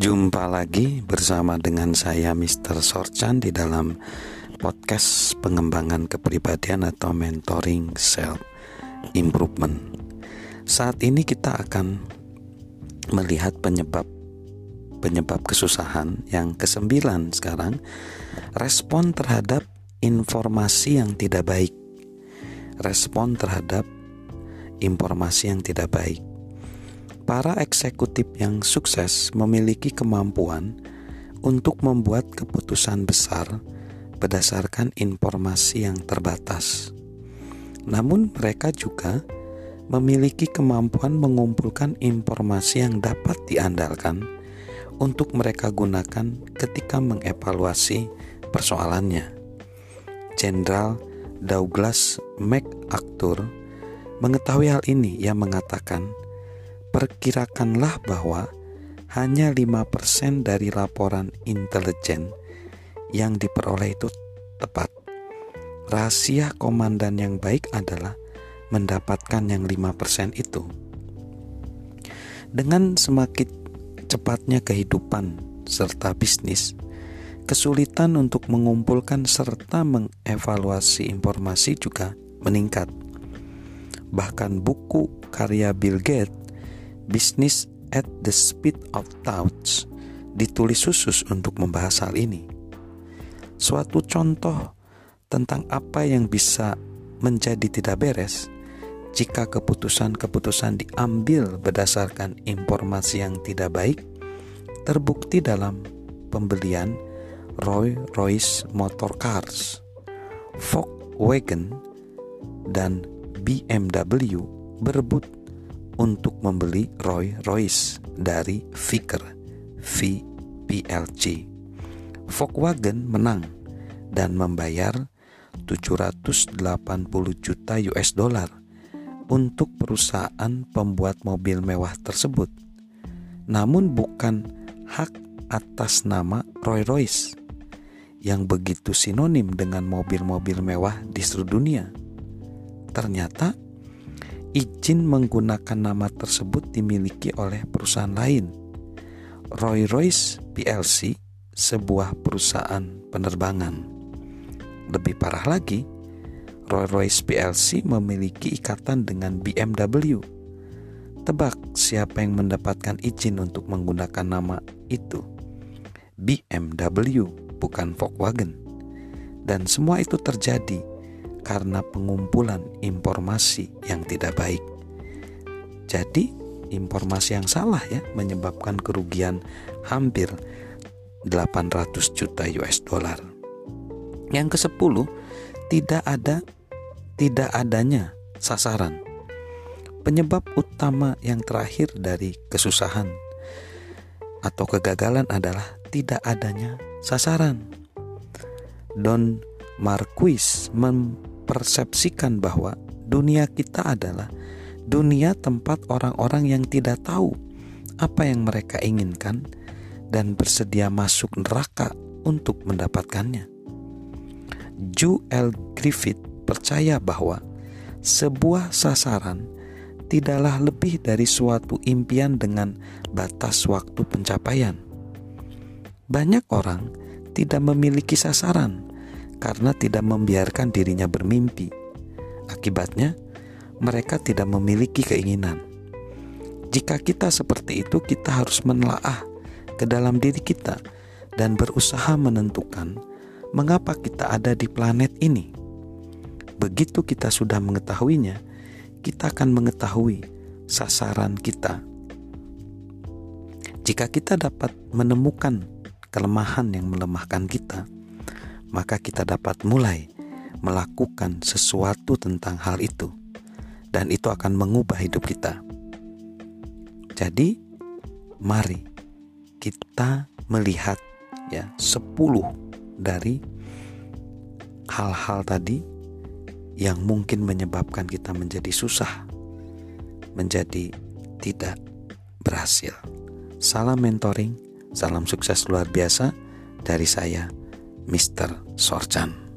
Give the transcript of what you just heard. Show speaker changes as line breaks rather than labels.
Jumpa lagi bersama dengan saya Mr. Sorchan di dalam podcast pengembangan kepribadian atau mentoring self improvement. Saat ini kita akan melihat penyebab penyebab kesusahan yang kesembilan sekarang respon terhadap informasi yang tidak baik. Respon terhadap informasi yang tidak baik. Para eksekutif yang sukses memiliki kemampuan untuk membuat keputusan besar berdasarkan informasi yang terbatas. Namun, mereka juga memiliki kemampuan mengumpulkan informasi yang dapat diandalkan untuk mereka gunakan ketika mengevaluasi persoalannya. Jenderal Douglas MacArthur mengetahui hal ini, ia mengatakan, perkirakanlah bahwa hanya 5% dari laporan intelijen yang diperoleh itu tepat. Rahasia komandan yang baik adalah mendapatkan yang 5% itu. Dengan semakin cepatnya kehidupan serta bisnis, kesulitan untuk mengumpulkan serta mengevaluasi informasi juga meningkat. Bahkan buku karya Bill Gates Business at the Speed of Thoughts ditulis khusus untuk membahas hal ini. Suatu contoh tentang apa yang bisa menjadi tidak beres jika keputusan-keputusan diambil berdasarkan informasi yang tidak baik terbukti dalam pembelian Roy Royce Motor Cars, Volkswagen, dan BMW berebut untuk membeli Roy Royce dari Vicker VPLG. Volkswagen menang dan membayar 780 juta US dollar untuk perusahaan pembuat mobil mewah tersebut. Namun bukan hak atas nama Roy Royce yang begitu sinonim dengan mobil-mobil mewah di seluruh dunia. Ternyata izin menggunakan nama tersebut dimiliki oleh perusahaan lain. Roy Royce PLC, sebuah perusahaan penerbangan. Lebih parah lagi, Roy Royce PLC memiliki ikatan dengan BMW. Tebak siapa yang mendapatkan izin untuk menggunakan nama itu? BMW, bukan Volkswagen. Dan semua itu terjadi karena pengumpulan informasi yang tidak baik. Jadi, informasi yang salah ya menyebabkan kerugian hampir 800 juta US dollar. Yang ke-10, tidak ada tidak adanya sasaran. Penyebab utama yang terakhir dari kesusahan atau kegagalan adalah tidak adanya sasaran. Don Marquis mempersepsikan bahwa dunia kita adalah dunia tempat orang-orang yang tidak tahu apa yang mereka inginkan dan bersedia masuk neraka untuk mendapatkannya. Joel Griffith percaya bahwa sebuah sasaran tidaklah lebih dari suatu impian dengan batas waktu pencapaian. Banyak orang tidak memiliki sasaran karena tidak membiarkan dirinya bermimpi. Akibatnya, mereka tidak memiliki keinginan. Jika kita seperti itu, kita harus menelaah ke dalam diri kita dan berusaha menentukan mengapa kita ada di planet ini. Begitu kita sudah mengetahuinya, kita akan mengetahui sasaran kita. Jika kita dapat menemukan kelemahan yang melemahkan kita, maka kita dapat mulai melakukan sesuatu tentang hal itu dan itu akan mengubah hidup kita. Jadi, mari kita melihat ya 10 dari hal-hal tadi yang mungkin menyebabkan kita menjadi susah, menjadi tidak berhasil. Salam mentoring, salam sukses luar biasa dari saya Mr. Sorchan.